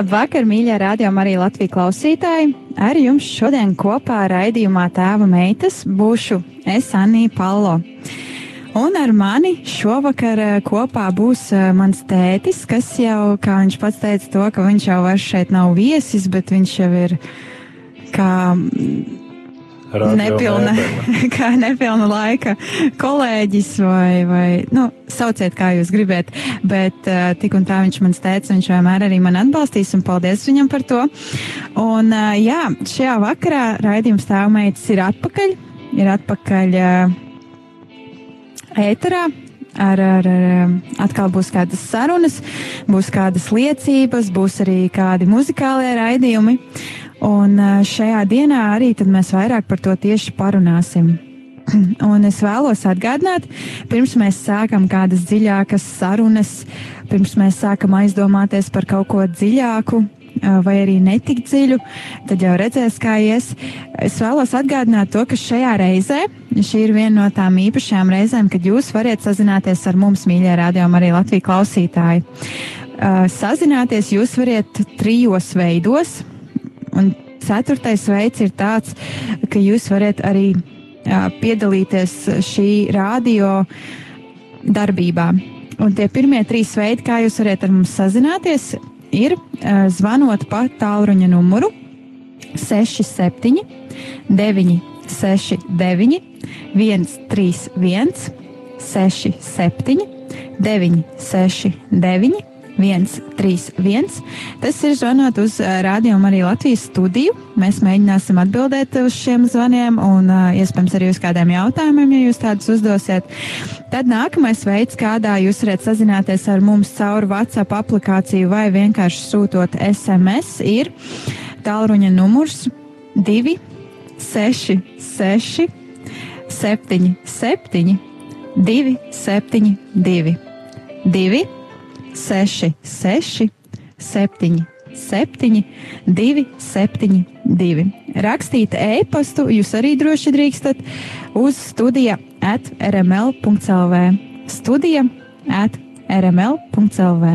Labvakar, mīļie rādījumi, arī Latvijas klausītāji. Ar jums šodien kopā raidījumā Tēva meitas būšu es, Anija Palo. Un ar mani šovakar eh, kopā būs eh, mans tētis, kas jau, kā viņš pats teica, to, ka viņš jau vairs šeit nav viesis, bet viņš jau ir kā nepilna, kā nepilna laika kolēģis vai, vai nu, sauciet, kā jūs gribat. Bet uh, tik un tā viņš man teica, viņš vienmēr arī man atbalstīs un paldies viņam par to. Un uh, jā, šajā vakarā raidījums tēvmeitas ir atpakaļ. Ir atpakaļ uh, ēterā. Ar, ar, ar, atkal būs kādas sarunas, būs kādas liecības, būs arī kādi muzikālie raidījumi. Un ā, šajā dienā arī mēs vairāk par to tieši parunāsim. Un es vēlos atgādināt, pirms mēs sākam kādas dziļākas sarunas, pirms mēs sākam aizdomāties par kaut ko dziļāku ā, vai arī netik dziļu, tad jau redzēs, kā ies. Es vēlos atgādināt to, ka šajā reizē šī ir viena no tām īpašajām reizēm, kad jūs varat sazināties ar mums, mīļie rādījumi, arī Latvijas klausītāji. Ā, Sazināties jūs varat trijos veidos. Un ceturtais veids ir tāds, ka jūs varat arī jā, piedalīties šī radio darbībā. Un tie pirmie trīs veidi, kā jūs varat ar mums sazināties, ir uh, zvanot pa tālruņa numuru 67, 969, 131, 67, 969. 131. Tas ir zvanot uz uh, rādījumu arī Latvijas studiju. Mēs mēģināsim atbildēt uz šiem zvaniem un uh, iespējams arī uz kādiem jautājumiem, ja jūs tādus uzdosiet. Tad nākamais veids, kādā jūs varat sazināties ar mums caur WhatsApp aplikāciju vai vienkārši sūtot SMS, ir tālruņa numurs 2 6 6 7 7 2 7 2 2 6, 6, 7, 7, 2, 7, 2. Rakstīt e-pastu jūs arī droši drīkstat uz studija at rml.clv. Studija at rml.clv.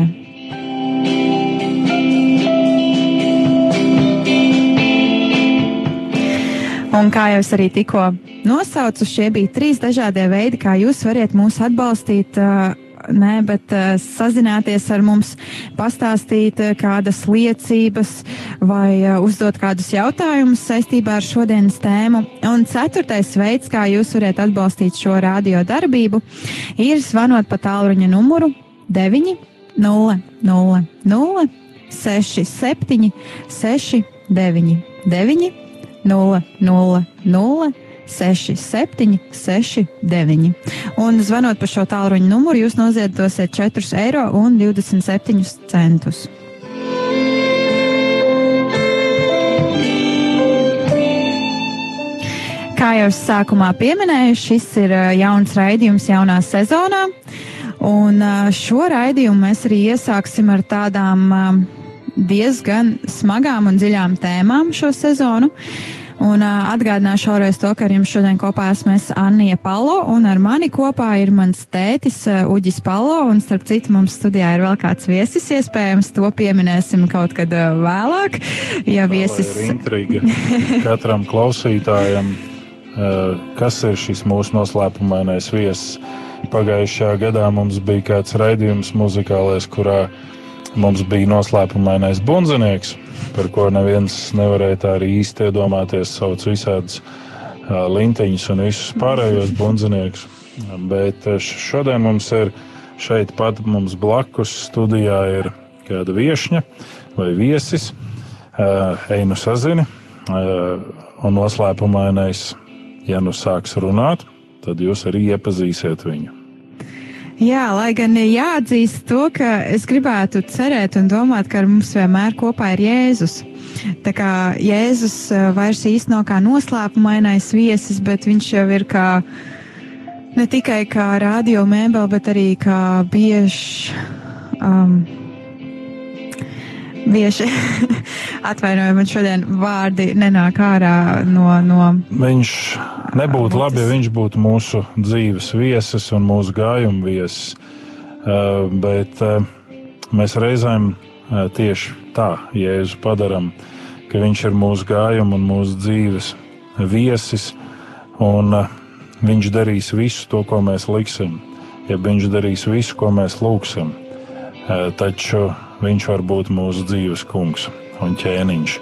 Un kā jau es arī tikko nosaucu, šie bija trīs dažādie veidi, kā jūs varat mūs atbalstīt. Uh, Nē, bet uh, sazināties ar mums, pastāstīt uh, kādas liecības vai uh, uzdot kādus jautājumus saistībā ar šodienas tēmu. Un ceturtais veids, kā jūs varat atbalstīt šo radio darbību, ir zvanot pa tālruņa numuru 9 0 0 0 6 7 6 9 9 0 0 0 6, 7, 6, 9. Un zvanot pa šo tālruņa numuru, jūs noziedosiet 4 eiro un 27 centus. Kā jau es sākumā pieminēju, šis ir jauns raidījums jaunā sezonā. Un šo raidījumu mēs arī iesāksim ar tādām diezgan smagām un dziļām tēmām šo sezonu. Un uh, atgādināšu vēlreiz to, ka ar jums šodien kopā esmu es Anija Palo, un ar mani kopā ir mans tētis uh, Uģis Palo, un starp citu mums studijā ir vēl kāds viesis, iespējams, to pieminēsim kaut kad uh, vēlāk, ja viesis. Tā ir intriga katram klausītājam, eh, kas ir šis mūsu noslēpumainais viesis. Pagājušajā gadā mums bija kāds raidījums muzikālais, kurā mums bija noslēpumainais bunzinieks, par ko neviens nevarēja tā arī īsti iedomāties. Sauc visādus ā, linteņus un visus pārējos bunziniekus. Bet šodien mums ir šeit pat mums blakus studijā ir kāda viesņa. vai viesis, ej nu sazini, un noslēpumainais, ja nu sāks runāt, tad jūs arī iepazīsiet viņu. Jā, lai gan jāatzīst to, ka es gribētu cerēt un domāt, ka ar mums vienmēr kopā ir Jēzus. Tā kā Jēzus vairs īsti nav kā noslēpumainais viesis, bet viņš jau ir kā ne tikai kā radio mēbele, bet arī kā bieži. Um, Bieži atvainojiet, man šodien vārdi nenāk ārā no. no viņš nebūtu labi, ja viņš būtu mūsu dzīves viesis un mūsu gājuma viesis. Uh, bet uh, mēs reizēm uh, tieši tā Jēzu padaram, ka viņš ir mūsu gājuma un mūsu dzīves viesis. Un, viņš darīs visu to, ko mēs liksim, ja viņš darīs visu, ko mēs lūgsim. Taču viņš var būt mūsu dzīves kungs un ķēniņš.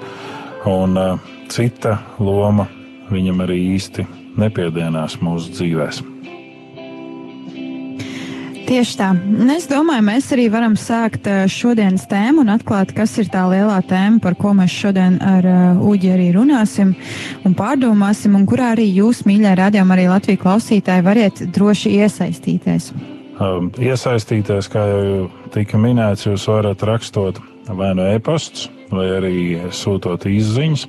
Un uh, cita loma viņam arī īsti nepiedienās mūsu dzīvēm. Tieši tā. Es domāju, mēs arī varam sākt šodienas tēmu un atklāt, kas ir tā lielā tēma, par ko mēs šodien ar uh, Uģi arī runāsim un pārdomāsim, un kurā arī jūs, mīļā radījuma, arī Latvijas klausītāji, variet droši iesaistīties. Um, iesaistīties, kā jau tika minēts, jūs varat rakstot vai no nu e-pastus, vai arī sūtot izziņas.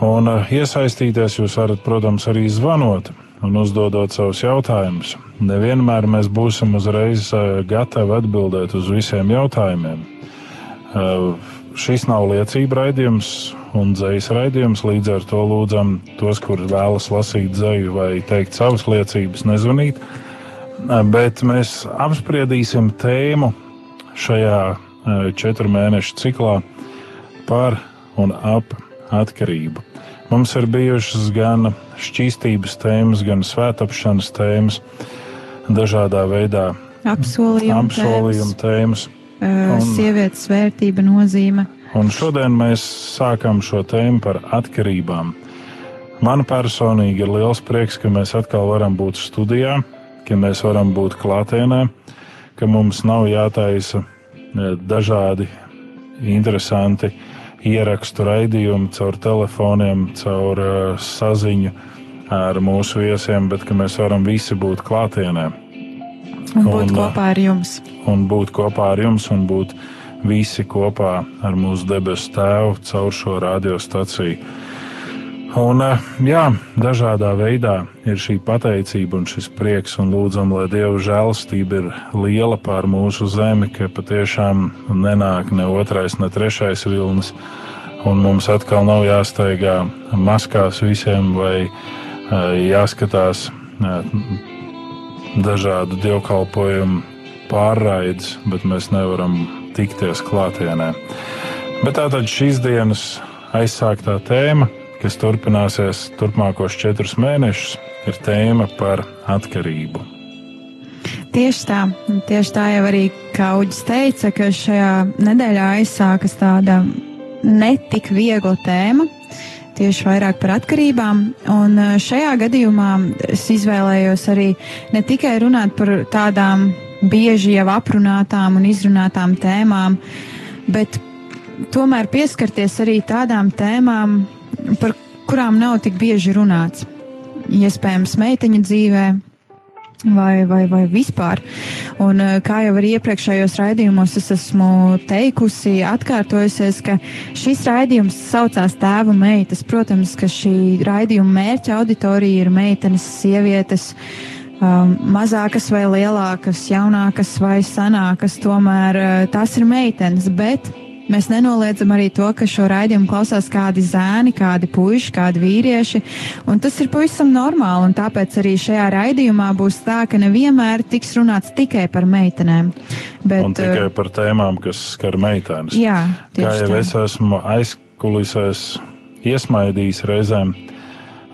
Un uh, iesaistīties jūs varat, protams, arī zvanot un uzdodot savus jautājumus. Nevienmēr mēs būsim uzreiz uh, gatavi atbildēt uz visiem jautājumiem. Uh, šis nav liecība raidījums un dzīs raidījums, līdz ar to lūdzam tos, kur vēlas lasīt dzēju vai teikt savas liecības, nezvanīt bet mēs apspriedīsim tēmu šajā e, četru mēnešu ciklā par un ap atkarību. Mums ir bijušas gan šķīstības tēmas, gan svētapšanas tēmas, dažādā veidā apsolījuma, apsolījuma tēmas. tēmas. Un, sievietes vērtība, nozīme. Un šodien mēs sākam šo tēmu par atkarībām. Man personīgi ir liels prieks, ka mēs atkal varam būt studijā ka mēs varam būt klātienē, ka mums nav jātaisa e, dažādi interesanti ierakstu raidījumi caur telefoniem, caur uh, saziņu ar mūsu viesiem, bet ka mēs varam visi būt klātienē. Un būt un, kopā ar jums. Un būt kopā ar jums un būt visi kopā ar mūsu debesu tēvu caur šo radiostaciju. Un, eh, jā, dažādā veidā ir šī pateicība un šis prieks, un lūdzam, lai Dieva žēlastība ir liela pār mūsu zemi, ka patiešām nenāk ne otrais, ne trešais vilnis, un mums atkal nav jāsteigā maskās visiem vai eh, jāskatās eh, dažādu dievkalpojumu pārraides, bet mēs nevaram tikties klātienē. Bet tātad šīs dienas aizsāktā tēma kas turpināsies turpmākos četrus mēnešus, ir tēma par atkarību. Tieši tā, tieši tā jau arī Kauģis teica, ka šajā nedēļā aizsākas tāda netik viegla tēma, tieši vairāk par atkarībām. Un e, šajā gadījumā es izvēlējos arī ne tikai runāt par tādām bieži jau aprunātām un izrunātām tēmām, bet tomēr pieskarties arī tādām tēmām, par kurām nav tik bieži runāts. Iespējams, meiteņa dzīvē, vai, vai, vai vispār. Un, eh, kā jau arī iepriekšējos raidījumos es esmu teikusi, atkārtojusies, ka šis raidījums saucās Tēva meitas. Protams, ka šī raidījuma mērķa auditorija ir meitenes, sievietes. Um, mazākas vai lielākas, jaunākas vai senākas, tomēr uh, tās ir meitenes, bet Mēs nenoliedzam arī to, ka šo raidījumu klausās kādi zēni, kādi puiši, kādi vīrieši, un tas ir pavisam normāli, un tāpēc arī šajā raidījumā būs tā, ka nevienmēr tiks runāts tikai par meitenēm. Bet, un tikai uh, par tēmām, kas skar meitenes. Jā, Kā jau tā. es esmu aizkulisēs iesmaidījis reizēm,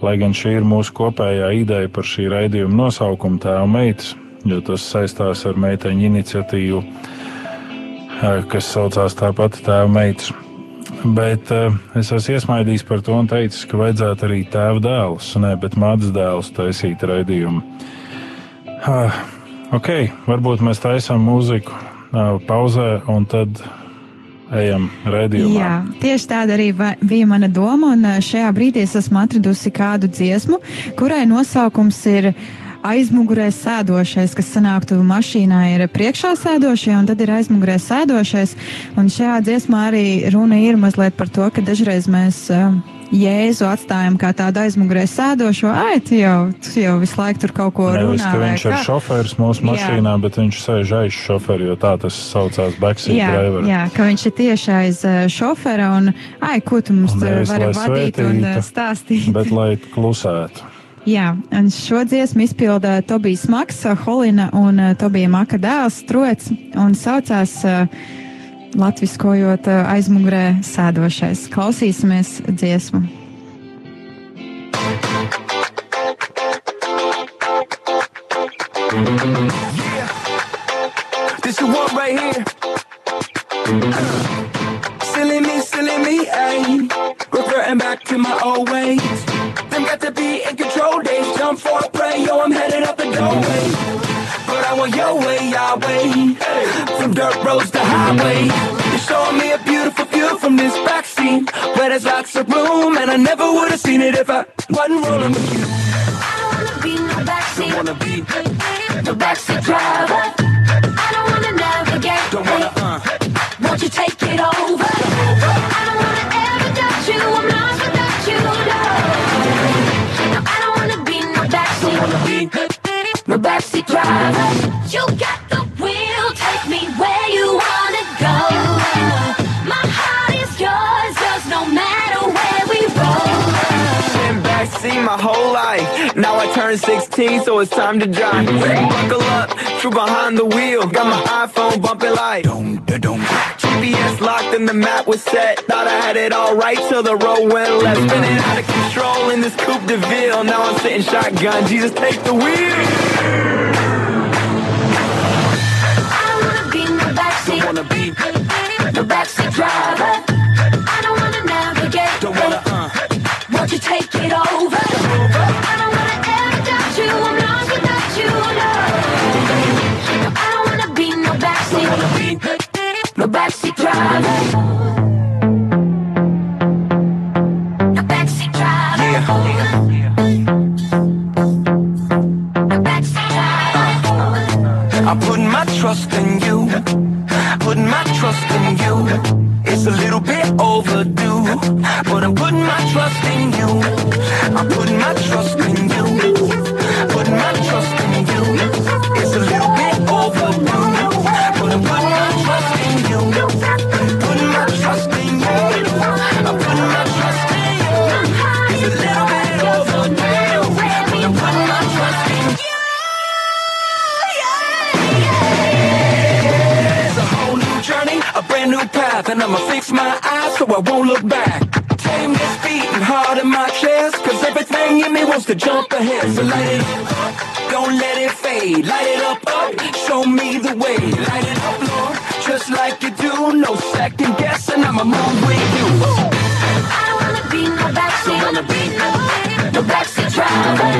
lai gan šī ir mūsu kopējā ideja par šī raidījuma nosaukumu tēva meitas, jo tas saistās ar meiteņu iniciatīvu kas saucās tāpat tēva meitas. Bet uh, es esmu iesmaidījis par to un teicis, ka vajadzētu arī tēva dēlus, ne, mātes dēlus taisīt raidījumu. Uh, ok, varbūt mēs taisām mūziku uh, pauzē un tad ejam redzējumā. Jā, tieši tāda arī bija mana doma, un ā, šajā brīdī es esmu atradusi kādu dziesmu, kurai nosaukums ir aizmugurē sēdošais, kas sanāktu mašīnā ir priekšā sēdošie, un tad ir aizmugurē sēdošais. Un šajā dziesmā arī runa ir mazliet par to, ka dažreiz mēs ā, Jēzu atstājam kā tādu aizmugurē sēdošo, ai, tu jau, tu jau visu laiku tur kaut ko Nevis, runā. ka vai viņš ir kā." šoferis mūsu Jā. mašīnā, bet viņš sēž aiz šoferi, jo tā tas saucās backseat Jā, driver. jā, ka viņš ir tieši aiz ā, šofera un, ai, ko tu mums tur nevis, vari vadīt un svētītu, stāstīt. Bet lai klusētu. Jā, un šo dziesmu izpilda Tobijs Maks, Holina un uh, Tobija Maka dēls Trots un saucās uh, latviskojot uh, aizmugurē sēdošais. Klausīsimies dziesmu. This the one right here. Silly me, silly me, ayy. Reverting back to my old ways. Them got to be in control for a prey, yo, I'm headed up the doorway. But I want your way, Yahweh. From dirt roads to highway. You're showing me a beautiful view from this backseat. Where there's lots of room, and I never would have seen it if I wasn't rolling with you. I don't wanna be no backseat. Don't wanna be, No backseat driver. I don't wanna navigate. don't wanna, uh. Won't you take my heart is yours, does no matter where we roll back see my whole life. Now I turn 16, so it's time to drive. Buckle up, true behind the wheel. Got my iPhone bumping like. GPS locked and the map was set. Thought I had it all right till the road went left. Spinning out of control in this Coupe de Ville. Now I'm sitting shotgun. Jesus, take the wheel. No backseat driver. I don't wanna navigate. don't wanna, uh. Won't you take it over? I don't wanna ever doubt you. I'm lost without you. No, I don't wanna be no backseat. Wanna be, No backseat driver. No backseat driver. No backseat driver. I'm putting my trust in you. Putting my trust in you. It's a little bit overdue. But I'm putting my trust in you. I'm putting my trust I'ma fix my eyes so I won't look back. Tame this beat and hard in my chest, cause everything in me wants to jump ahead. So light it up, don't let it fade. Light it up, up, show me the way. Light it up, Lord, just like you do. No second guessing, I'ma move with you. I don't wanna be no backseat. Wanna be, No backseat driver.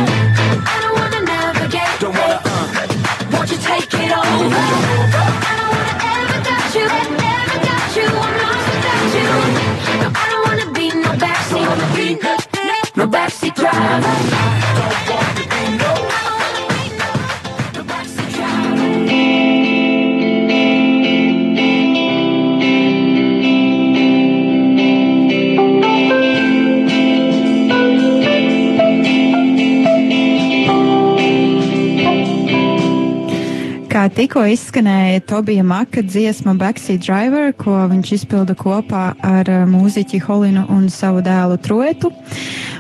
I don't wanna navigate. don't wanna, uh, Won't you take it over? Backseat tikko izskanēja Tobija Maka dziesma Backseat Driver, ko viņš izpilda kopā ar uh, mūziķi Holinu un savu dēlu Troetu.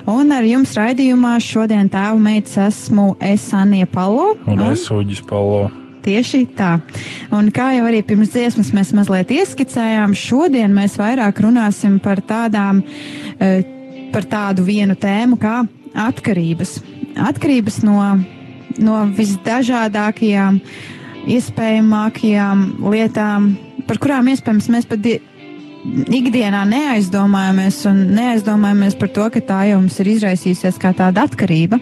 Un ar jums raidījumā šodien tēvu meitas esmu es Anija Palo. Un es uģis palo. Tieši tā. Un kā jau arī pirms dziesmas mēs mazliet ieskicējām, šodien mēs vairāk runāsim par tādām, eh, par tādu vienu tēmu kā atkarības. Atkarības no, no visdažādākajām, iespējamākajām lietām, par kurām iespējams mēs pat di- ikdienā neaizdomājamies un neaizdomājamies par to, ka tā jau mums ir izraisījusies kā tāda atkarība.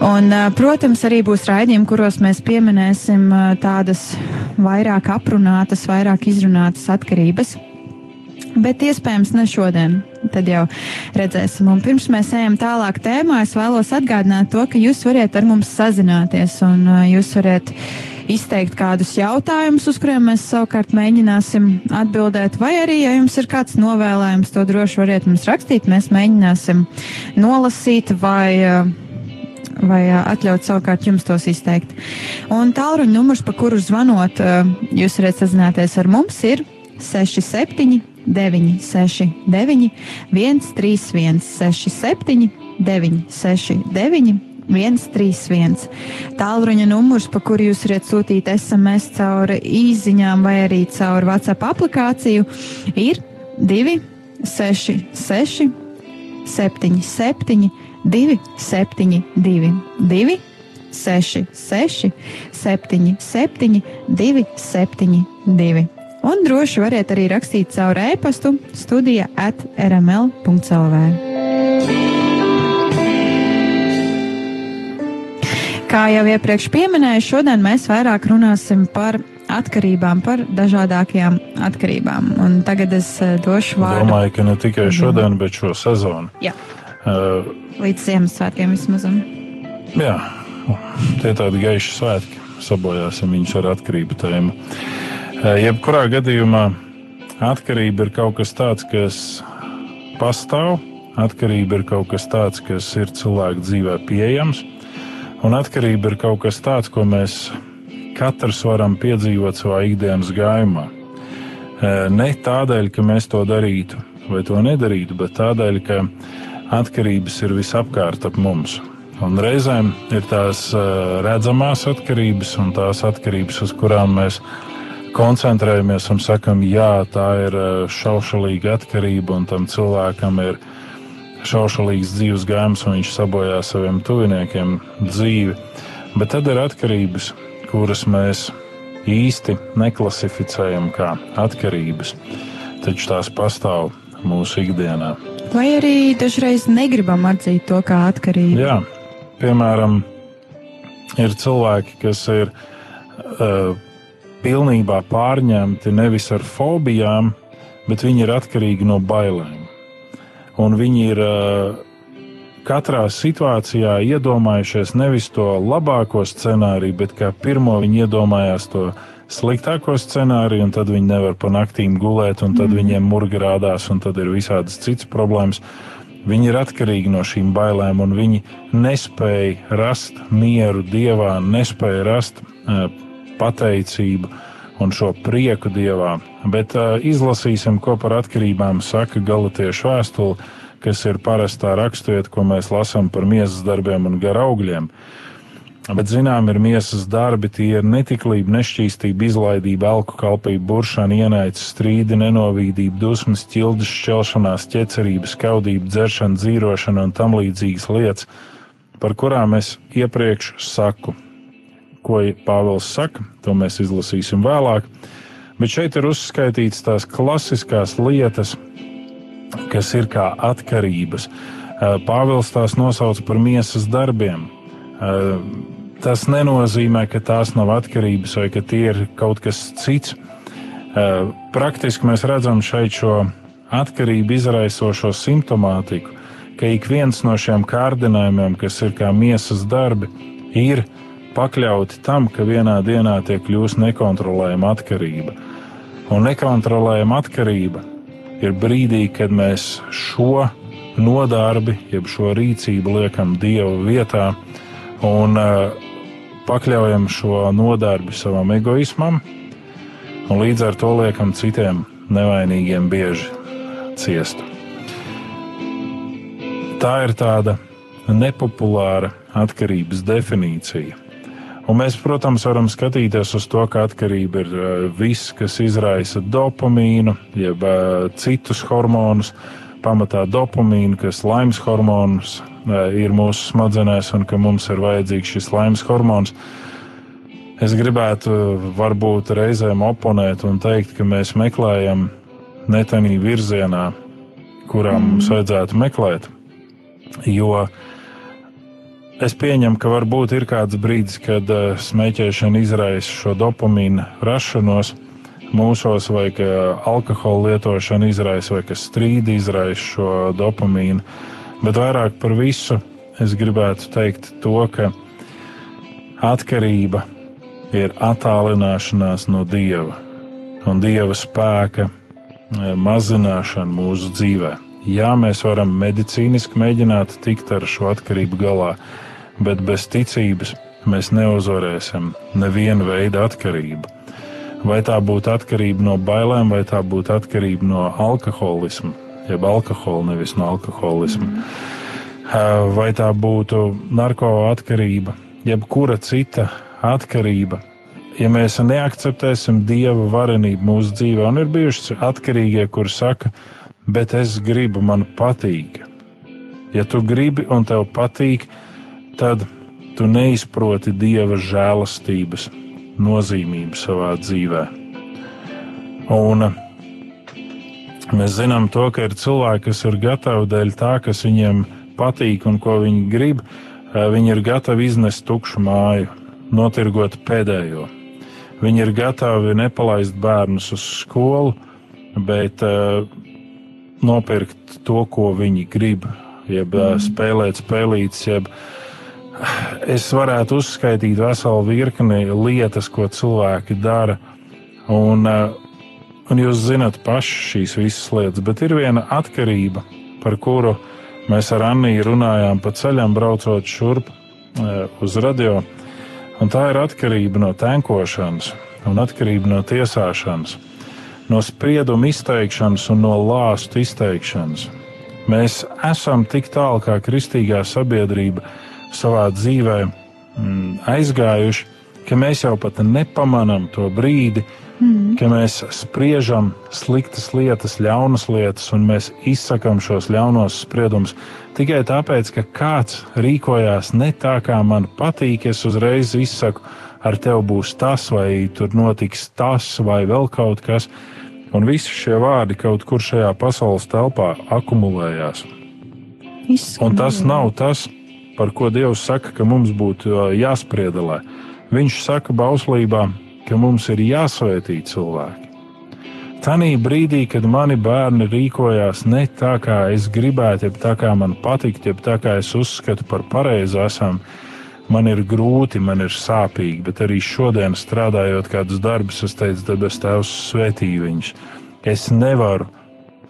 Un, protams, arī būs raidījumi, kuros mēs pieminēsim tādas vairāk aprunātas, vairāk izrunātas atkarības. Bet iespējams ne šodien. Tad jau redzēsim. Un pirms mēs ejam tālāk tēmā, es vēlos atgādināt to, ka jūs varat ar mums sazināties un uh, jūs varat izteikt kādus jautājumus, uz kuriem mēs savukārt mēģināsim atbildēt. Vai arī, ja jums ir kāds novēlējums, to droši variet mums rakstīt. Mēs mēģināsim nolasīt vai. Uh, vai ā, atļaut savukārt jums tos izteikt. Un tālruņa numurs, pa kuru zvanot, ā, jūs varat sazināties ar mums, ir 67, 969, 131, 67, 969. 131. Tālruņa numurs, pa kuru jūs varat sūtīt SMS caur īsiņām vai arī caur WhatsApp aplikāciju, ir 266, 77, 272, 266, 77, 272. Un droši variet arī rakstīt caur e-pastu studija at rml.clv. Kā jau iepriekš minēju, šodien mēs vairāk runāsim par atkarībām, par dažādākajām atkarībām. Un tagad es eh, došu vārdu. Domāju, ka ne tikai šodien, bet šo sezonu. Jā, Uh, līdz Ziemassvētkiem vismaz. jā, tie tādi gaiši svētki. Sabojāsim viņus ar atkarību tēmu. Uh, Jebkurā gadījumā atkarība ir kaut kas tāds, kas pastāv. Atkarība ir kaut kas tāds, kas ir cilvēku dzīvē pieejams. Un atkarība ir kaut kas tāds, ko mēs katrs varam piedzīvot savā ikdienas gājumā. Eh, Ne tādēļ, ka mēs to darītu vai to nedarītu, bet tādēļ, ka atkarības ir visapkārt ap mums. Un reizēm ir tās eh, redzamās atkarības un tās atkarības, uz kurām mēs koncentrējamies un sakam, jā, tā ir eh, šaušalīga atkarība un tam cilvēkam ir šaušalīgs dzīves gājums un viņš sabojā saviem tuviniekiem dzīvi. Bet tad ir atkarības, kuras mēs īsti neklasificējam kā atkarības, taču tās pastāv mūsu ikdienā. Vai arī dažreiz negribam atzīt to kā atkarību? Jā, piemēram, ir cilvēki, kas ir uh, pilnībā pārņemti nevis ar fobijām, bet viņi ir atkarīgi no bailēm. Un viņi ir uh, katrā situācijā iedomājušies nevis to labāko scenāriju, bet kā pirmo viņi iedomājās to sliktāko scenāriju, un tad viņi nevar pa naktīm gulēt, un tad mm. viņiem murgi rādās, un tad ir visādas citas problēmas. Viņi ir atkarīgi no šīm bailēm, un viņi nespēja rast mieru dievā, nespēja rast uh, pateicību un šo prieku dievā. Bet uh, izlasīsim, ko par atkarībām saka Galatiešu vēstule, kas ir parastā raksturvieta, ko mēs lasām par miesas darbiem un gara augļiem. Bet, zinām, ir miesas darbi, tie ir netiklība, nešķīstība, izlaidība, alku kalpība, buršana, ienaids, strīdi, nenovīdība, dusmas, ķildes, šķelšanās, ķecerība, skaudība, dzeršana, dzīrošana un tam līdzīgas lietas, par kurām es iepriekš saku. Ko Pāvils saka, to mēs izlasīsim vēlāk. Bet šeit ir uzskaitīts tās klasiskās lietas, kas ir kā atkarības. Pāvils tās nosauc par miesas darbiem. Tas nenozīmē, ka tās nav atkarības vai ka tie ir kaut kas cits. Praktiski mēs redzam šeit šo atkarību izraisošo simptomātiku, ka ik viens no šiem kārdinājumiem, kas ir kā miesas darbi, ir pakļauti tam, ka vienā dienā tiek kļūst nekontrolējama atkarība. Un nekontrolējama atkarība ir brīdī, kad mēs šo nodarbi, jeb šo rīcību liekam Dieva vietā un uh, pakļaujam šo nodarbi savam egoismam, un līdz ar to liekam citiem nevainīgiem bieži ciest. Tā ir tāda nepopulāra atkarības definīcija. Un mēs, protams, varam skatīties uz to, ka atkarība ir uh, viss, kas izraisa dopamīnu, jeb uh, citus hormonus, pamatā dopamīnu, kas laimes hormonus uh, ir mūsu smadzenēs, un ka mums ir vajadzīgs šis laimes hormons. Es gribētu varbūt reizēm oponēt un teikt, ka mēs meklējam ne tādā virzienā, kurā mm. mums vajadzētu meklēt. Jo es pieņemu, ka varbūt ir kāds brīdis, kad uh, smēķēšana izraisa šo dopamīnu rašanos mūsos, vai ka alkohola lietošana izraisa, vai ka strīdi izraisa šo dopamīnu. Bet vairāk par visu es gribētu teikt to, ka atkarība ir attālināšanās no dieva un dieva spēka eh, mazināšana mūsu dzīvē. Jā, mēs varam medicīniski mēģināt tikt ar šo atkarību galā, bet bez ticības mēs neuzvarēsim nevienu veidu atkarību. Vai tā būtu atkarība no bailēm, vai tā būtu atkarība no alkoholisma, jeb alkohola, nevis no alkoholisma. Mm. Vai tā būtu narkoatkarība, jebkura cita atkarība. Ja mēs neakceptēsim dieva varenību mūsu dzīvē, un ir bijuši atkarīgie, kuri saka, bet es gribu, man patīk. Ja tu gribi un tev patīk, tad tu neizproti dieva žēlastības nozīmību savā dzīvē. Un mēs zinām to, ka ir cilvēki, kas ir gatavi dēļ tā, kas viņiem patīk un ko viņi grib, viņi ir gatavi iznest tukšu māju, notirgot pēdējo. Viņi ir gatavi nepalaist bērnus uz skolu, bet uh, nopirkt to, ko viņi grib, jeb mm. spēlēt spēlītas, jeb es varētu uzskaitīt veselu virkni lietas, ko cilvēki dara. Un, un jūs zinat paši šīs visas lietas, bet ir viena atkarība, par kuru mēs ar Anniju runājām pa ceļam, braucot šurp uz radio. Un tā ir atkarība no tenkošanas un atkarība no tiesāšanas, no sprieduma izteikšanas un no lāstu izteikšanas. Mēs esam tik tālu kā kristīgā sabiedrība, savā dzīvē mm, aizgājuši, ka mēs jau pat nepamanām to brīdi, mm. ka mēs spriežam sliktas lietas, ļaunas lietas, un mēs izsakām šos ļaunos spriedumus tikai tāpēc, ka kāds rīkojās ne tā, kā man patīk. Es uzreiz izsaku, ar tevi būs tas, vai tur notiks tas, vai vēl kaut kas. Un visi šie vārdi kaut kur šajā pasaules telpā akumulējās. Izskan, Un tas nav tas, par ko Dievs saka, ka mums būtu jāspriedelē. Viņš saka bauslībā, ka mums ir jāsvētī cilvēki. Tanī brīdī, kad mani bērni rīkojās ne tā, kā es gribētu, jeb tā kā man patikt, jeb tā kā es uzskatu par pareizu esam, man ir grūti, man ir sāpīgi, bet arī šodien strādājot kādus darbus, es teicu, debes Tēvs svētī viņus. Es nevaru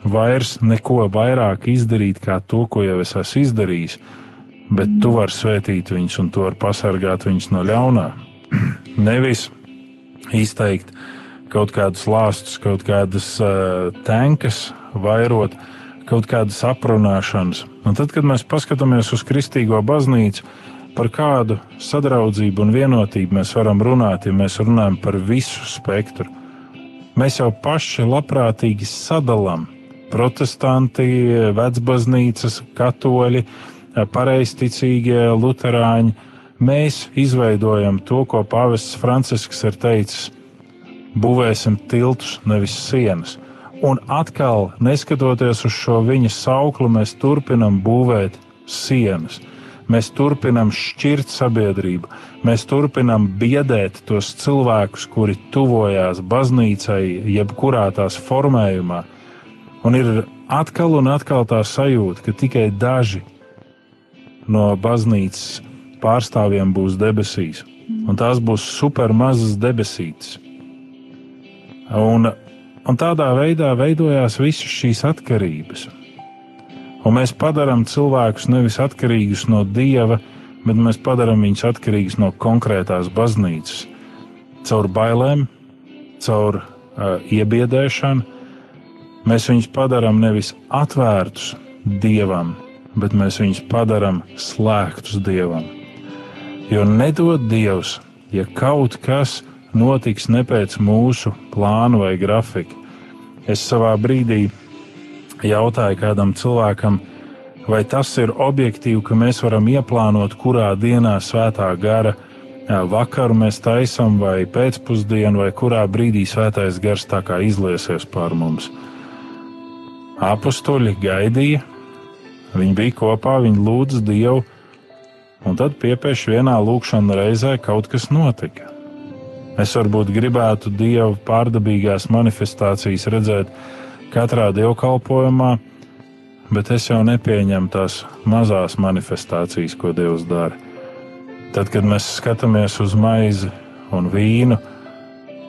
vairs neko vairāk izdarīt, kā to, ko jau es esmu izdarījis bet tu vari svētīt viņus un tu vari pasargāt viņus no ļaunā. Nevis izteikt kaut kādus lāstus, kaut kādas uh, tankas, vairot kaut kādas aprunāšanas. Un tad, kad mēs paskatāmies uz kristīgo baznīcu, par kādu sadraudzību un vienotību mēs varam runāt, ja mēs runājam par visu spektru. Mēs jau paši labprātīgi sadalām protestanti, vecbaznīcas, katoļi, uh, pareizticīgie luterāņi, mēs izveidojam to, ko pāvests Francisks ir teicis: būvēsim tiltus, nevis sienas. Un atkal, neskatoties uz šo viņa sauklu, mēs turpinam būvēt sienas. Mēs turpinam šķirt sabiedrību, mēs turpinam biedēt tos cilvēkus, kuri tuvojās baznīcai, jebkurā tās formējumā. Un ir atkal un atkal tā sajūta, ka tikai daži no baznīcas pārstāvjiem būs debesīs, un tās būs supermazas debesītes. Un, un tādā veidā veidojās visas šīs atkarības. Un mēs padarām cilvēkus nevis atkarīgus no dieva, bet mēs padarām viņus atkarīgus no konkrētās baznīcas. Caur bailēm, caur uh, iebiedēšanu mēs viņus padarām nevis atvērtus dievam, bet mēs viņus padarām slēgtus dievam. Jo nedod Dievs, ja kaut kas notiks ne pēc mūsu plāna vai grafika. Es savā brīdī jautāju kādam cilvēkam, vai tas ir objektīvi, ka mēs varam ieplānot, kurā dienā svētā gara vakaru mēs taisām, vai pēcpusdienu, vai kurā brīdī svētais gars tā kā izliesies pār mums. Apostoli gaidīja, Viņi bija kopā, viņi lūdza Dievu, un tad piepieši vienā lūkšanā reizē kaut kas notika. Es varbūt gribētu dievu pārdabīgās manifestācijas redzēt katrā dievkalpojumā, bet es jau nepieņemu tās mazās manifestācijas, ko Dievs dara. Tad, kad mēs skatāmies uz maizi un vīnu,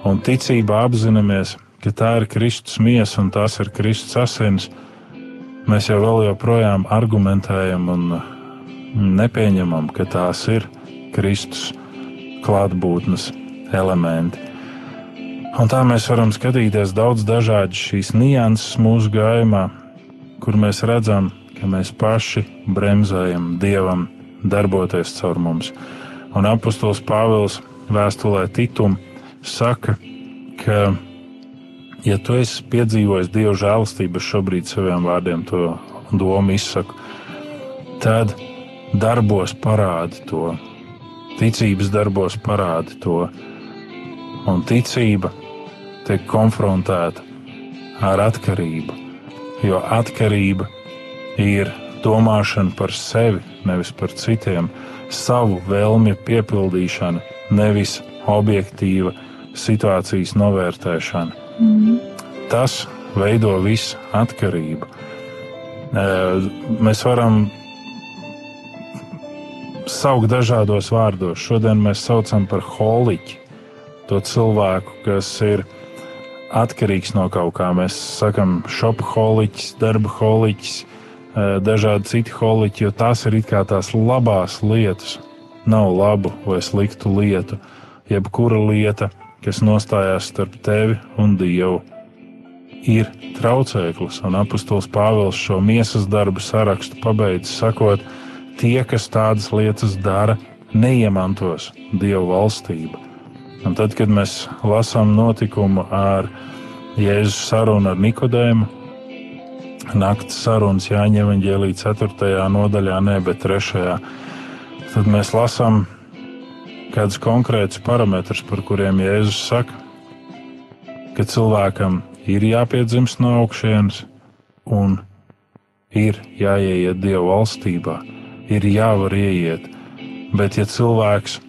un ticībā apzināmies, ka tā ir Kristus miesa un tās ir Kristus asins, mēs jau vēl joprojām argumentējam un nepieņemam, ka tās ir Kristus klātbūtnes elementi. Un tā mēs varam skatīties daudz dažādas šīs nianses mūsu gājumā, kur mēs redzam, ka mēs paši bremzējam Dievam darboties caur mums. Un apustulis Pāvils vēstulē Titum saka, ka, ja tu esi piedzīvojis Dieva žēlastību, šobrīd saviem vārdiem to domu izsaku, tad darbos parādi to, ticības darbos parādi to, un ticība tiek konfrontēta ar atkarību, jo atkarība ir domāšana par sevi, nevis par citiem, savu vēlmju piepildīšana, nevis objektīva situācijas novērtēšana. Mm. Tas veido visu atkarību. Mēs varam saukt dažādos vārdos. Šodien mēs saucam par holiķi to cilvēku, kas ir atkarīgs no kaut kā. Mēs sakām, šopa holiķis, darba holiķis, dažādi citi holiķi, jo tās ir kā tās labās lietas. Nav labu vai sliktu lietu. Jebkura lieta, kas nostājās starp tevi un Dievu, ir traucēklis. Un apustulis Pāvils šo miesas darbu sarakstu pabeidz sakot, tie, kas tādas lietas dara, neiemantos Dieva valstību. Un tad, kad mēs lasām notikumu ar Jēzus sarunu ar Nikodēmu, naktas sarunas Jāņa Evanģēlī 4. nodaļā, ne, bet 3. tad mēs lasām kādus konkrētus parametrus, par kuriem Jēzus saka, ka cilvēkam ir jāpiedzimst no augšienes un ir jāieiet Dieva valstībā, ir jāvar ieiet. Bet, ja cilvēks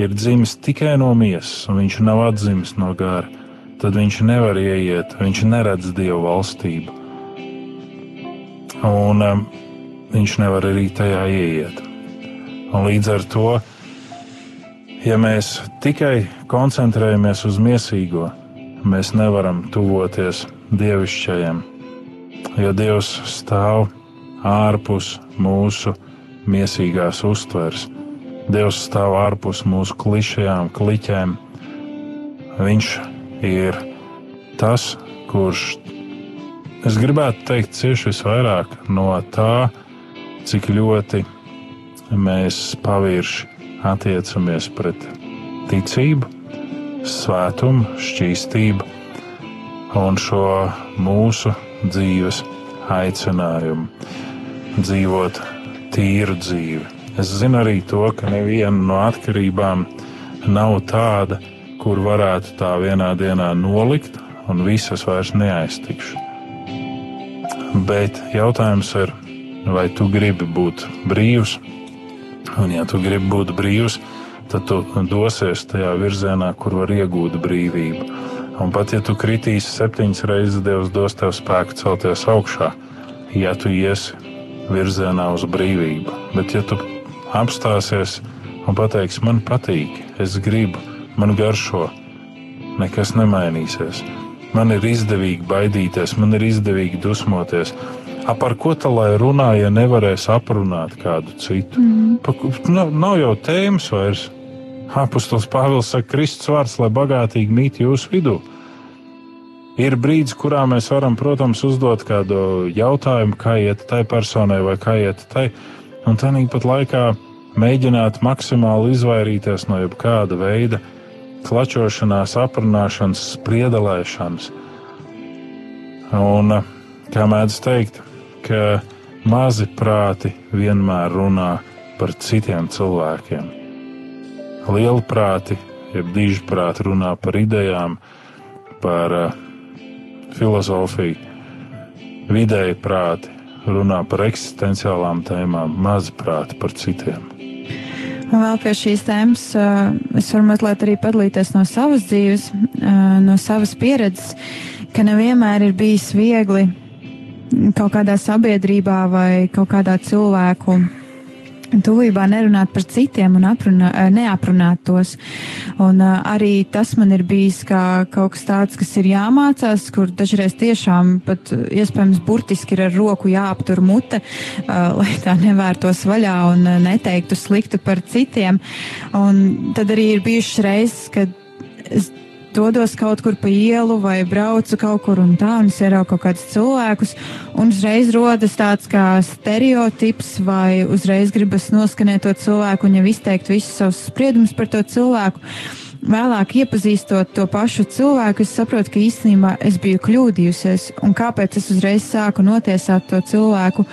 ir dzimis tikai no miesas, un viņš nav atzimis no gara, tad viņš nevar ieiet, viņš neredz dievu valstību. Un um, viņš nevar arī tajā ieiet. Un līdz ar to, ja mēs tikai koncentrējamies uz miesīgo, mēs nevaram tuvoties dievišķajam, jo Dievs stāv ārpus mūsu miesīgās uztveres. Dievs stāv ārpus mūsu klišajām, kliķēm. Viņš ir tas, kurš, es gribētu teikt, cieši visvairāk no tā, cik ļoti mēs pavirši attiecamies pret ticību, svētumu, šķīstību un šo mūsu dzīves aicinājumu dzīvot tīru dzīvi Es zinu arī to, ka neviena no atkarībām nav tāda, kur varētu tā vienā dienā nolikt, un visas vairs neaiztikšu. Bet jautājums ir, vai tu gribi būt brīvs? Un, ja tu gribi būt brīvs, tad tu dosies tajā virzienā, kur var iegūt brīvību. Un pat ja tu kritīsi septiņas reizes, Dievs dos tev spēku celties augšā, ja tu iesi virzienā uz brīvību. Bet, ja tu apstāsies un pateiks, man patīk, es gribu, man garšo, nekas nemainīsies. Man ir izdevīgi baidīties, man ir izdevīgi dusmoties. A par ko tā lai runā, ja nevarēs aprunāt kādu citu? Mm. Pa, nav, nav jau tēmas vairs. Apostols Pāvils saka, Kristus vārds, lai bagātīgi mīt jūsu vidū. Ir brīdis, kurā mēs varam, protams, uzdot kādu jautājumu, kā iet tai personai vai kā iet tai un tāpat laikā mēģināt maksimāli izvairīties no jebkāda veida klačošanās, aprunāšanas, spriedelēšanas. Un, kā mēdz teikt, ka mazi prāti vienmēr runā par citiem cilvēkiem. Lieli prāti, jeb diži prāti runā par idejām, par uh, filozofiju, vidēji prāti runā par eksistenciālām tēmām, mazuprāt, par citiem. Vēl pie šīs tēmas uh, es varu mazliet arī padalīties no savas dzīves, uh, no savas pieredzes, ka nevienmēr ir bijis viegli kaut kādā sabiedrībā vai kaut kādā cilvēku tuvībā nerunāt par citiem un aprunā, neaprunāt tos. Un uh, arī tas man ir bijis kā kaut kas tāds, kas ir jāmācās, kur dažreiz tiešām pat iespējams burtiski ir ar roku jāaptur mute, uh, lai tā nevērtos vaļā un uh, neteiktu sliktu par citiem. Un tad arī ir bijušas reizes, kad es dodos kaut kur pa ielu vai braucu kaut kur un tā, un es ieraugu kaut kādus cilvēkus, un uzreiz rodas tāds kā stereotips, vai uzreiz gribas noskanēt to cilvēku un jau izteikt visus savus spriedumus par to cilvēku. Vēlāk iepazīstot to pašu cilvēku, es saprotu, ka īstenībā es biju kļūdījusies, un kāpēc es uzreiz sāku notiesāt to cilvēku.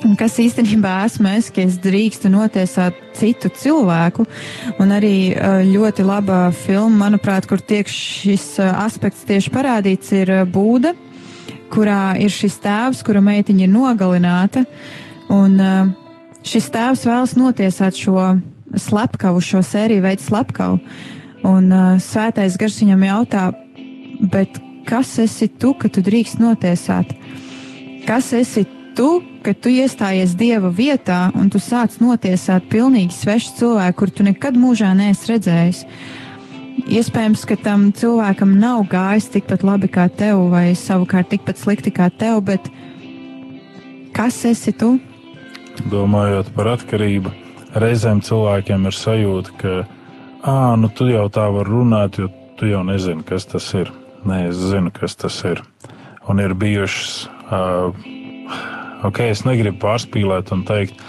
Un kas īstenībā esmu es, ka es drīkstu notiesāt citu cilvēku. Un arī ļoti laba filma, manuprāt, kur tiek šis aspekts tieši parādīts, ir Būda, kurā ir šis tēvs, kura meitiņa ir nogalināta. Un šis tēvs vēlas notiesāt šo slepkavu, šo sēriju veidu slepkavu. Un svētais gars viņam jautā, bet kas esi tu, ka tu drīkst notiesāt? Kas esi tu, ka tu iestājies Dieva vietā un tu sāc notiesāt pilnīgi svešu cilvēku, kur tu nekad mūžā neesi redzējis. Iespējams, ka tam cilvēkam nav gājis tikpat labi kā tev, vai savukārt tikpat slikti kā tev, bet kas esi tu? Domājot par atkarību, reizēm cilvēkiem ir sajūta, ka, ah, nu tu jau tā vari runāt, jo tu jau nezini, kas tas ir. Nē, es zinu, kas tas ir. Un ir bijušas uh, ok, es negribu pārspīlēt un teikt,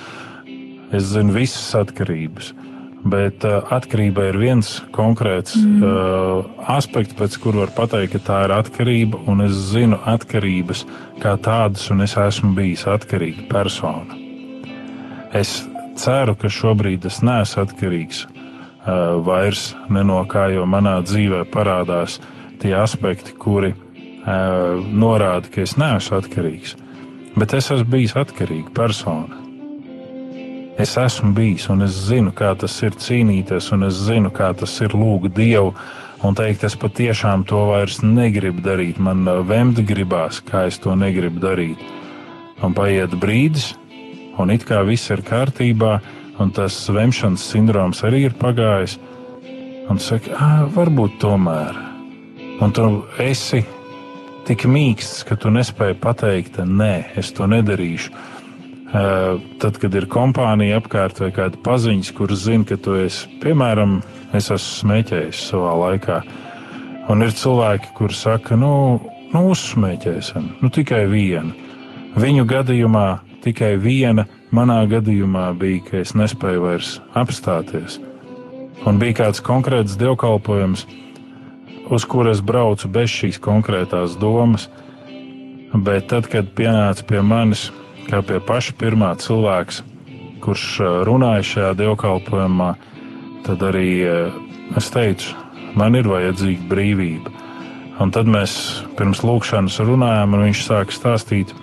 es zinu visas atkarības. Bet uh, atkarība ir viens konkrēts mm. uh, aspekts, pēc kura var pateikt, ka tā ir atkarība, un es zinu atkarības kā tādas, un es esmu bijis atkarīga persona. Es ceru, ka šobrīd es neesmu atkarīgs uh, vairs no kā, jo manā dzīvē parādās tie aspekti, kuri uh, norāda, ka es neesmu atkarīgs. Bet es esmu bijis atkarīga persona. Es esmu bijis, un es zinu, kā tas ir cīnīties, un es zinu, kā tas ir lūgt Dievu un teikt, es patiešām to vairs negribu darīt. Man uh, vemt gribās, kā es to negribu darīt. Un paiet brīdis, un it kā viss ir kārtībā, un tas vemšanas sindroms arī ir pagājis. Un saka, varbūt tomēr. Un tu esi tik mīksts, ka tu nespēji pateikt, nē, es to nedarīšu. Tad, kad ir kompānija apkārt vai kāda paziņas, kuras zina, ka tu esi, piemēram, es esmu smēķējis savā laikā, un ir cilvēki, kuri saka, nu, nu uzsmēķēsim, nu tikai vienu. Viņu gadījumā tikai viena, manā gadījumā bija, ka es nespēju vairs apstāties. Un bija kāds konkrēts dievkalpojums, uz kuras braucu bez šīs konkrētās domas. Bet tad, kad pienāca pie manis, kā pie paša pirmā cilvēks, kurš runāja šajā dievkalpojumā, tad arī es teicu, man ir vajadzīga brīvība. Un tad mēs pirms lūkšanas runājām, un viņš sāka stāstīt,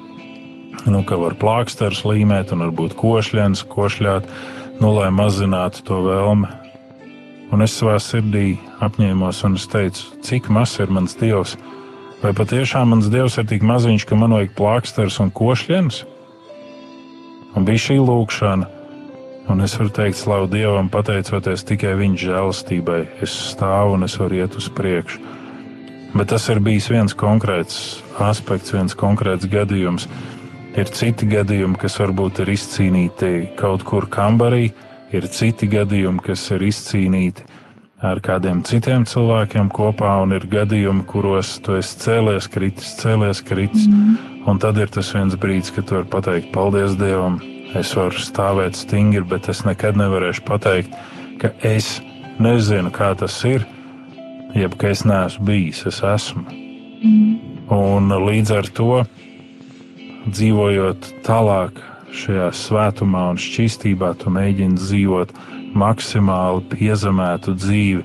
nu, ka var plāksters līmēt, un varbūt košļens, košļāt, nu, lai mazinātu to vēlmi Un es savā sirdī apņēmos un es teicu, cik mazs ir mans dievs. Vai patiešām mans dievs ir tik maziņš, ka man vajag plāksters un košļienas? Un bija šī lūkšana, un es varu teikt, slavu Dievam, pateicoties tikai viņa žēlastībai, es stāvu un es varu iet uz priekšu. Bet tas ir bijis viens konkrēts aspekts, viens konkrēts gadījums. Ir citi gadījumi, kas varbūt ir izcīnīti kaut kur kambarī, ir citi gadījumi, kas ir izcīnīti ar kādiem citiem cilvēkiem kopā, un ir gadījumi, kuros tu esi cēlies, kritis, cēlies, kritis. Mm. Un tad ir tas viens brīdis, kad tu vari pateikt, paldies Dievam, es varu stāvēt stingri, bet es nekad nevarēšu pateikt, ka es nezinu, kā tas ir, jeb ka es neesmu bijis, es esmu. Mm. Un līdz ar to dzīvojot tālāk šajā svētumā un šķīstībā tu mēģini dzīvot maksimāli piezemētu dzīvi.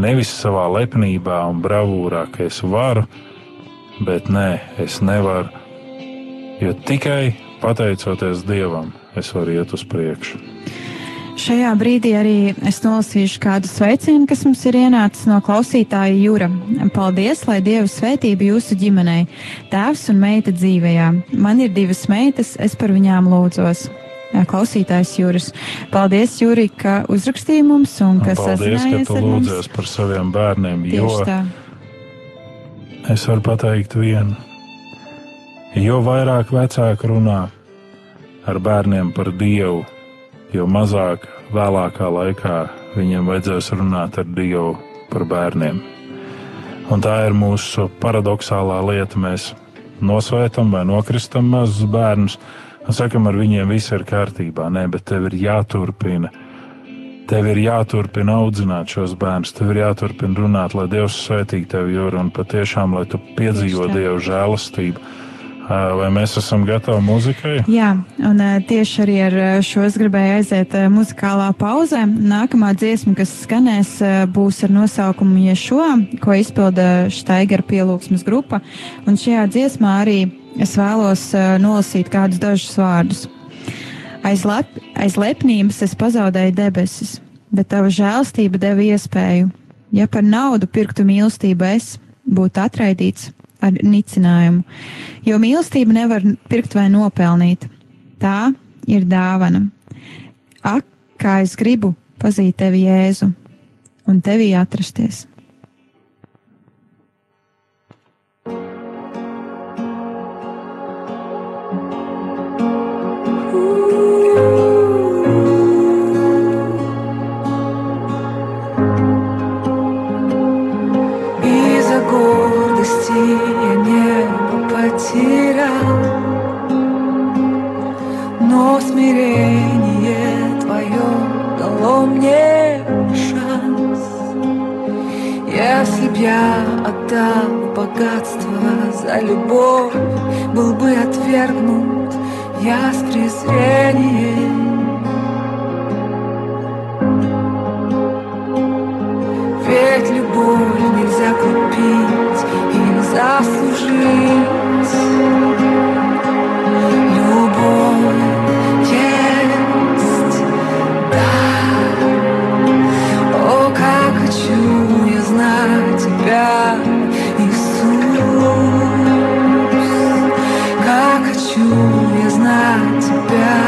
Nevis savā lepnībā un bravūrā, ka es varu, bet nē, es nevaru. Jo tikai pateicoties Dievam, es varu iet uz priekšu. Šajā brīdī arī es nolasīšu kādu sveicienu, kas mums ir ienācis no klausītāja Jūra. Paldies, lai Dieva svētība jūsu ģimenei, tēvs un meita dzīvējā. Man ir divas meitas, es par viņām lūdzos. Klausītājs Jūras. Paldies, Jūri, ka uzrakstīji mums un ka Paldies, ka tu lūdzies par saviem bērniem, jo tā. es varu pateikt vienu. Jo vairāk vecāki runā ar bērniem par Dievu, jo mazāk vēlākā laikā viņiem vajadzēs runāt ar Dievu par bērniem. Un tā ir mūsu paradoxālā lieta. Mēs nosvētam vai nokristam mazus bērnus un sakam, ar viņiem viss ir kārtībā. Nē, bet tev ir jāturpina. Tev ir jāturpina audzināt šos bērnus, tev ir jāturpina runāt, lai Dievs svētītu tevi, jūra, un patiešām, lai tu piedzīvo Dievu žēlastību Vai mēs esam gatavi muzikai? Jā, un tieši arī ar šo es gribēju aiziet muzikālā pauzē. Nākamā dziesma, kas skanēs, būs ar nosaukumu Ješo, ko izpilda Štaigara pielūgsmes grupa. Un šajā dziesmā arī es vēlos nolasīt kādus dažus vārdus. Aiz, lep, aiz lepnības es pazaudēju debesis, bet tava žēlstība deva iespēju. Ja par naudu pirktu mīlestību es būtu atraidīts, ar nicinājumu, jo mīlestību nevar pirkt vai nopelnīt. Tā ir dāvana. Ak, kā es gribu pazīt tevi, Jēzu, un tevī atrasties! Отдал богатство за любовь, был бы отвергнут я с презрением. Ведь любовь нельзя купить или заслужить. down.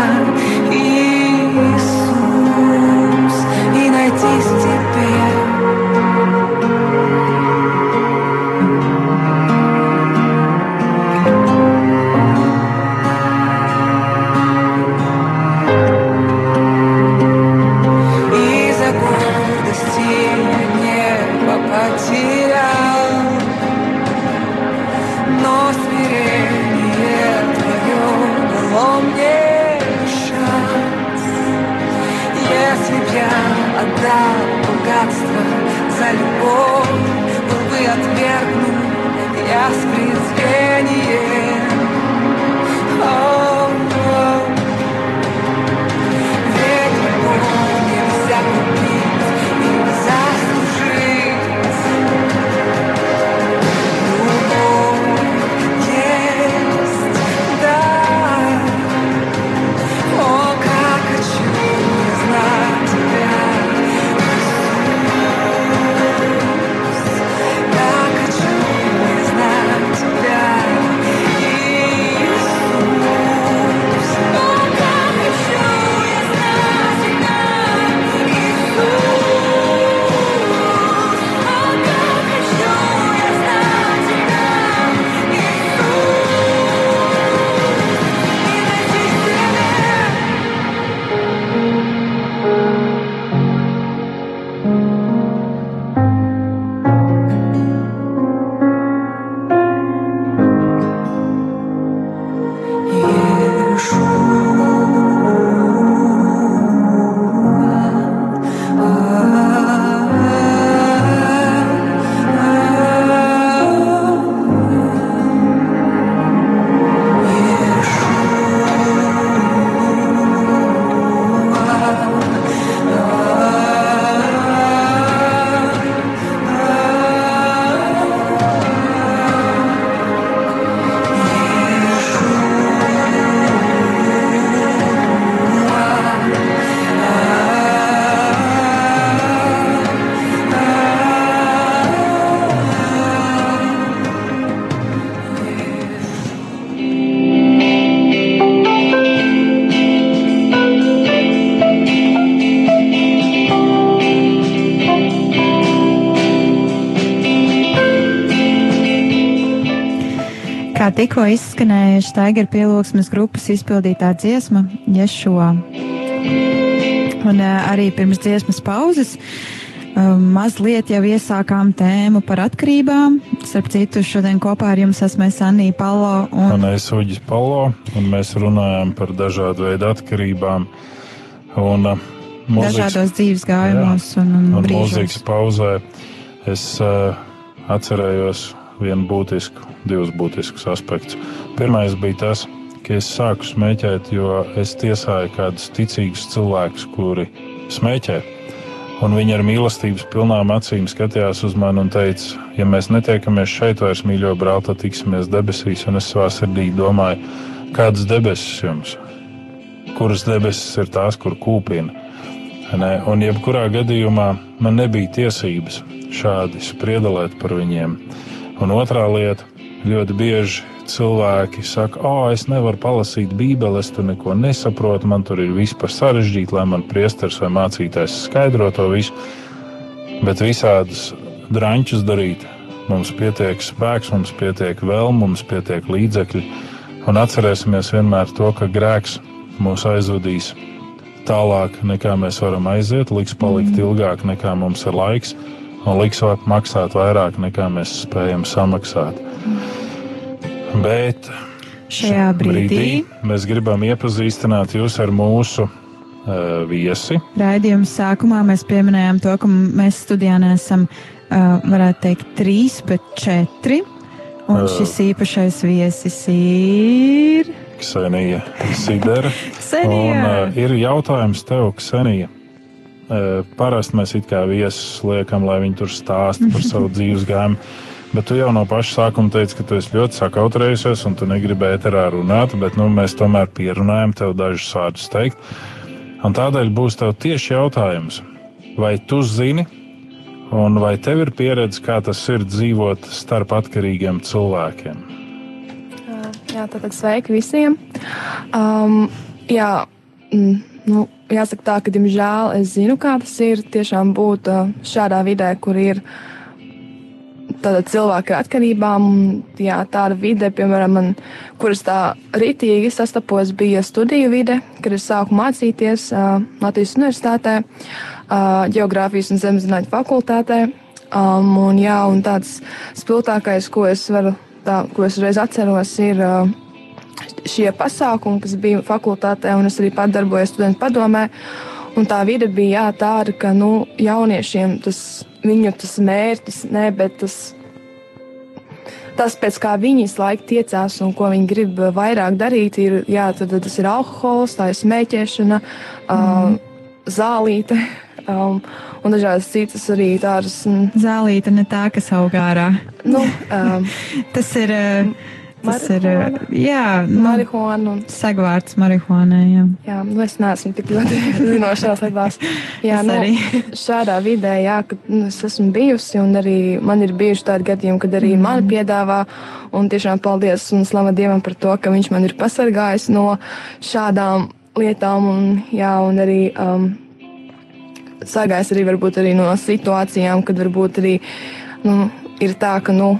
Tikko izskanēja Staiger pielūgsmes grupas izpildītā dziesma Ješua. Un uh, arī pirms dziesmas pauzes uh, mazliet jau iesākām tēmu par atkarībām. Starp citu, šodien kopā ar jums esmu es Anija Palo un Un es Uģis Palo, un mēs runājam par dažādu veidu atkarībām. Un, uh, mūzikas- dažādos dzīves gājumos un, un, un brīžos. mūzikas pauzē es uh, atcerējos vienu būtisku, divus būtiskus aspektus. Pirmais bija tas, ka es sāku smēķēt, jo es tiesāju kādus ticīgus cilvēkus, kuri smēķē. Un viņi ar mīlestības pilnām acīm skatījās uz mani un teica, ja mēs netiekamies šeit vairs, mīļo brāl, tad tiksimies debesīs. Un es savā sirdī domāju, kādas debesis jums? Kuras debesis ir tās, kur kūpina? Ne? Un jebkurā gadījumā man nebija tiesības šādi spriedelēt par viņiem. Un otrā lieta, ļoti bieži cilvēki saka, o, es nevaru palasīt Bībeli, es tur neko nesaprotu, man tur ir viss par sarežģītu, lai man priesteris vai mācītājs skaidro to visu. Bet visādus drāņķus darīt, mums pietiek spēks, mums pietiek vēl, mums pietiek līdzekļi. Un atcerēsimies vienmēr to, ka grēks mūs aizvedīs tālāk, nekā mēs varam aiziet, liks palikt ilgāk, nekā mums ir laiks, un liks maksāt vairāk, nekā mēs spējam samaksāt. Bet Šajā brīdī mēs gribam iepazīstināt jūs ar mūsu uh, viesi. raidījuma sākumā mēs pieminējām to, ka mēs studijā nesam, uh, varētu teikt, trīs, bet četri. Un Ā. šis īpašais viesis ir. Ksenija Sidera. Un, Ksenija! uh, ir jautājums tev, Ksenija. Parasti mēs it kā viesus liekam, lai viņi tur stāsta par savu dzīves gājumu. Bet tu jau no paša sākuma teici, ka tu esi ļoti sakautrējusies un tu negribēji ēterā runāt, bet nu, mēs tomēr pierunājam tev dažus vārdus teikt. Un tādēļ būs tev tieši jautājums, vai tu zini, un vai tev ir pieredze, kā tas ir dzīvot starp atkarīgiem cilvēkiem? Jā, tātad sveiki visiem. Um, jā, mm, nu, jāsaka tā, ka, diemžēl, es zinu, kā tas ir tiešām būt šādā vidē, kur ir tāda cilvēka ar atkarībām. Jā, tāda vide, piemēram, man, kuras tā ritīgi sastapos, bija studiju vide, kad es sāku mācīties uh, Latvijas Universitātē, uh, Geogrāfijas un Zemzinātņu fakultātē. Um, un, jā, un tāds spilgtākais, ko es varu, tā, ko es reiz atceros, ir uh, šie pasākumi, kas bija fakultātē, un es arī pat darbojos studentu padomē. Un tā vide bija jā, tāda, ka nu, jauniešiem tas viņu tas mērķis, ne, bet tas, tas, pēc kā viņi visu laiku tiecās un ko viņi grib vairāk darīt, ir, jā, tad, tas ir alkohols, tā ir smēķēšana, mm. uh, zālīte. Um, un dažādas citas arī tādas, mm, Zālīte ne tā, kas aug ārā. nu, um, Tas ir. uh, Tas ir. Jā, nu, marihuāna un sagvārds marihuānai. Jā. Jā, nu es neesmu tik ļoti zinoša šajās lietās. Jā, nu, arī. šādā vidē, jā, kad nu, es esmu bijusi, un arī man ir bijuši tādi gadījumi, kad arī mm. man piedāvā, un tiešām paldies un slava Dievam par to, ka viņš man ir pasargājis no šādām lietām, un, jā, un arī um, sargājis arī varbūt arī no situācijām, kad varbūt arī nu, ir tā, ka, nu,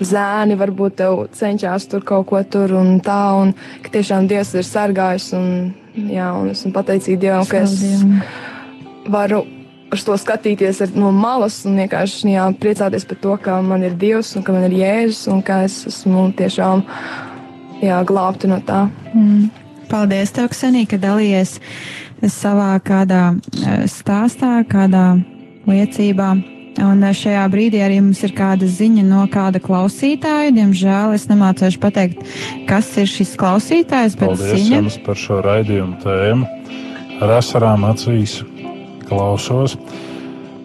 zēni varbūt tev cenšas tur kaut ko tur un tā, un ka tiešām Dievs ir sargājis. Un, jā, un esmu pateicīga Dievam, ka es varu uz to skatīties ar, no malas un vienkārši jā, priecāties par to, ka man ir Dievs un ka man ir Jēzus un ka es esmu tiešām jā, glābta no tā. Mm. Paldies, tev, Ksenī, ka dalījies savā kādā eh, stāstā, kādā liecībā. Un eh, šajā brīdī arī mums ir kāda ziņa no kāda klausītāja. Diemžēl es nemācīšu pateikt, kas ir šis klausītājs, Paldies ziņa. jums par šo raidījumu tēmu. Ar asarām acīs klausos,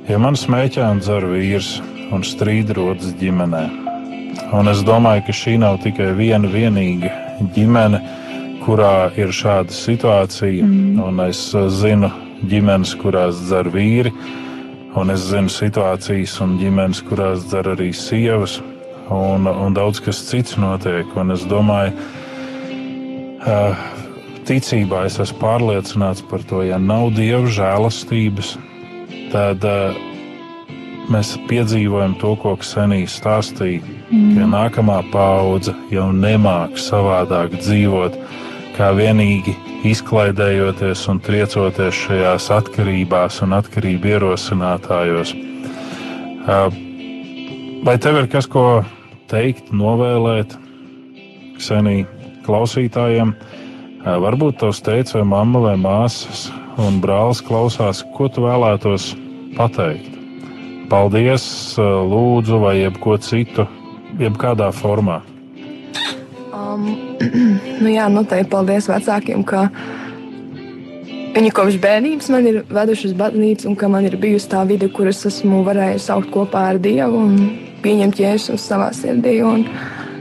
ja man smēķē un dzer vīrs un strīd rodas ģimenē. Un es domāju, ka šī nav tikai viena vienīga ģimene, kurā ir šāda situācija. Mm. Un es uh, zinu ģimenes, kurās dzer vīri, un es zinu situācijas un ģimenes, kurās dzer arī sievas. Un, un daudz kas cits notiek. Un es domāju, ticībā es esmu pārliecināts par to, ja nav dieva žēlastības, tad mēs piedzīvojam to, ko Ksenija stāstīja, mm. ka nākamā paudze jau nemāk savādāk dzīvot, kā vienīgi izklaidējoties un triecoties šajās atkarībās un atkarību ierosinātājos. Vai tev ir kas, ko teikt, novēlēt Ksenija klausītājiem? Varbūt tavs teica, vai mamma, vai māsas un brālis klausās, ko tu vēlētos pateikt. Paldies, lūdzu, vai jebko citu, jebkādā formā. Um, nu jā, noteikti paldies vecākiem, ka viņi kopš bērnības man ir veduši uz baznīcu un ka man ir bijusi tā vide, kur es esmu varējis saukt kopā ar Dievu un pieņemt jēzus savā sirdī. Un,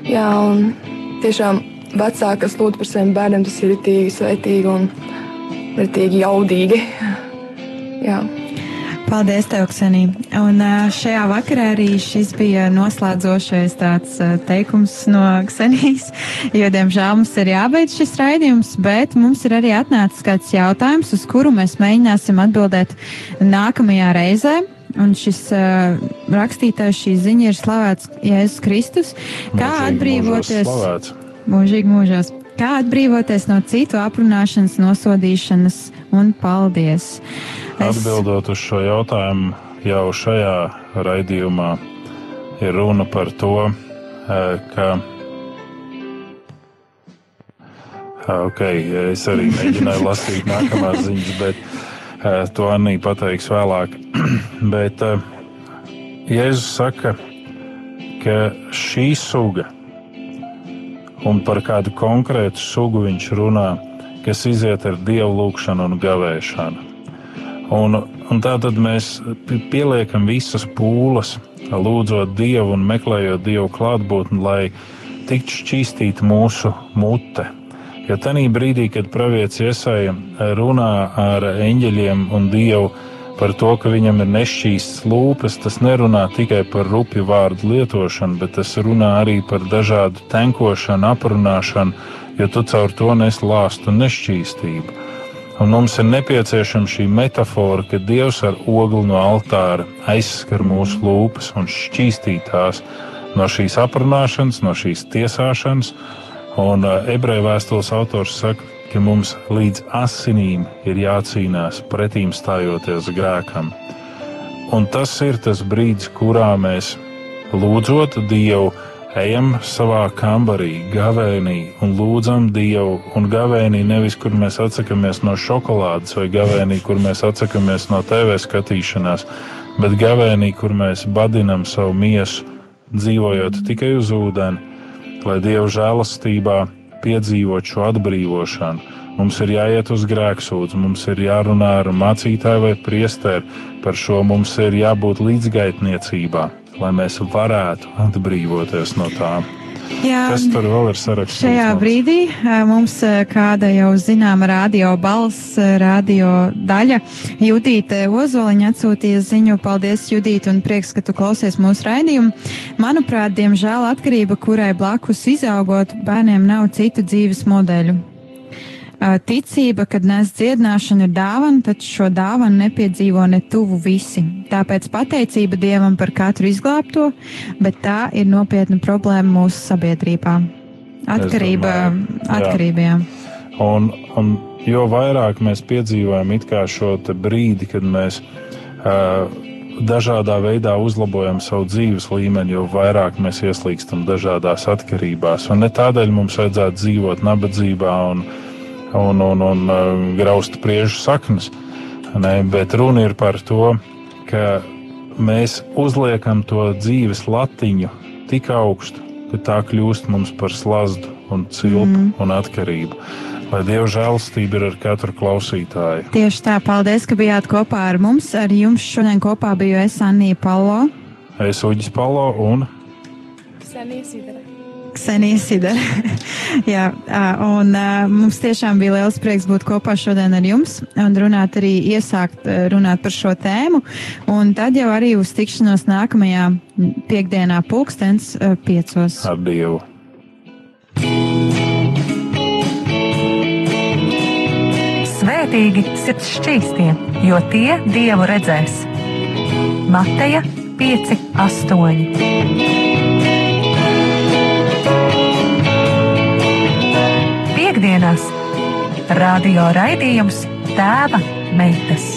jā, un tiešām vecāki, kas lūdz par saviem bērniem, tas ir ritīgi svētīgi un ritīgi jaudīgi. Jā. Paldies, tev, Ksenija. Un šajā vakarā arī šis bija noslēdzošais tāds teikums no Ksenijas, jo, diemžēl, mums ir jābeidz šis raidījums, bet mums ir arī atnācis kāds jautājums, uz kuru mēs mēģināsim atbildēt nākamajā reizē. Un šis uh, rakstītājs, šī ziņa ir slavēts Jēzus Kristus. Kā Mūžīgi atbrīvoties? Mūžīgi mūžos. Kā atbrīvoties no citu aprunāšanas, nosodīšanas un paldies? Atbildot uz šo jautājumu, jau šajā raidījumā ir runa par to, eh, ka. Ah, Ok, es arī mēģināju lasīt nākamās ziņas, bet uh, to Anī pateiks vēlāk. bet Jēzus saka, ka šī suga, un par kādu konkrētu sugu viņš runā, kas iziet ar dievu lūgšanu un gavēšanu. Un, un tā tad mēs pi- pieliekam visas pūles, lūdzot Dievu un meklējot Dievu klātbūtni, lai tiktu šķīstīta mūsu mute. Jo tajā brīdī, kad pravietis iesaja runā ar eņģeļiem un Dievu par to, ka viņam ir nešķīsts lūpas, tas nerunā tikai par rupju vārdu lietošanu, bet tas runā arī par dažādu tenkošanu, aprunāšanu, jo tu caur to nes lāstu nešķīstību. Un mums ir nepieciešama šī metāfora, ka Dievs ar ogli no altāra aizskar mūsu lūpas un šķīstī tās no šīs aprunāšanas, no šīs tiesāšanas. Un uh, ebreju vēstules autors saka, ka mums līdz asinīm ir jācīnās pretīm stājoties grēkam. Un tas ir tas brīdis, kurā mēs lūdzot Dievu, ejam savā kambarī, gavēnī un lūdzam Dievu. Un gavēnī nevis, kur mēs atsakāmies no šokolādes, vai gavēnī, kur mēs atsakāmies no TV skatīšanās, bet gavēnī, kur mēs badinam savu miesu, dzīvojot tikai uz ūdeni, lai Dieva žēlastībā piedzīvot šo atbrīvošanu. Mums ir jāiet uz grēksūdzi, mums ir jārunā ar mācītāju vai priesteri. Par šo mums ir jābūt līdzgaitniecībā, lai mēs varētu atbrīvoties no tām. Jā, Kas tur vēl ir sarakstīts? Šajā mums? brīdī mums kāda jau zināma radio balss, radio daļa, Judīte Ozoliņa atsūtīja ziņu. Paldies, Judīte, un prieks, ka tu klausies mūsu raidījumu. Manuprāt, diemžēl atkarība, kurai blakus izaugot, bērniem nav citu dzīves modeļu. Ā, Ticība, kad nes dziedināšanu ir dāvana, taču šo dāvanu nepiedzīvo ne tuvu visi. Tāpēc pateicība Dievam par katru izglābto, bet tā ir nopietna problēma mūsu sabiedrībā. Atkarība, domāju, atkarība, jā. Un, un jo vairāk mēs piedzīvojam šo brīdi, kad mēs uh, dažādā veidā uzlabojam savu dzīves līmeni, jo vairāk mēs ieslīgstam dažādās atkarībās. Un ne tādēļ mums vajadzētu dzīvot nabadzībā un, un, un, un uh, graust priežu saknes, ne, bet runa ir par to, ka mēs uzliekam to dzīves latiņu tik augstu, ka tā kļūst mums par slazdu un cilpu mm. un atkarību. Lai Dieva žēlastība ir ar katru klausītāju. Tieši tā, paldies, ka bijāt kopā ar mums. Ar jums šodien kopā biju es, Anija Palo, Es Uģis Palo un Senīs idara. Ksenija Sidera. Jā, un mums tiešām bija liels prieks būt kopā šodien ar jums un runāt arī iesākt runāt par šo tēmu. Un tad jau arī uz tikšanos nākamajā piekdienā pulkstens piecos. ar Dievu. Svētīgi sirds šķīstie, jo tie Dievu redzēs. Mateja 5, 8. Piektdienās radio raidījums Tēva meitas.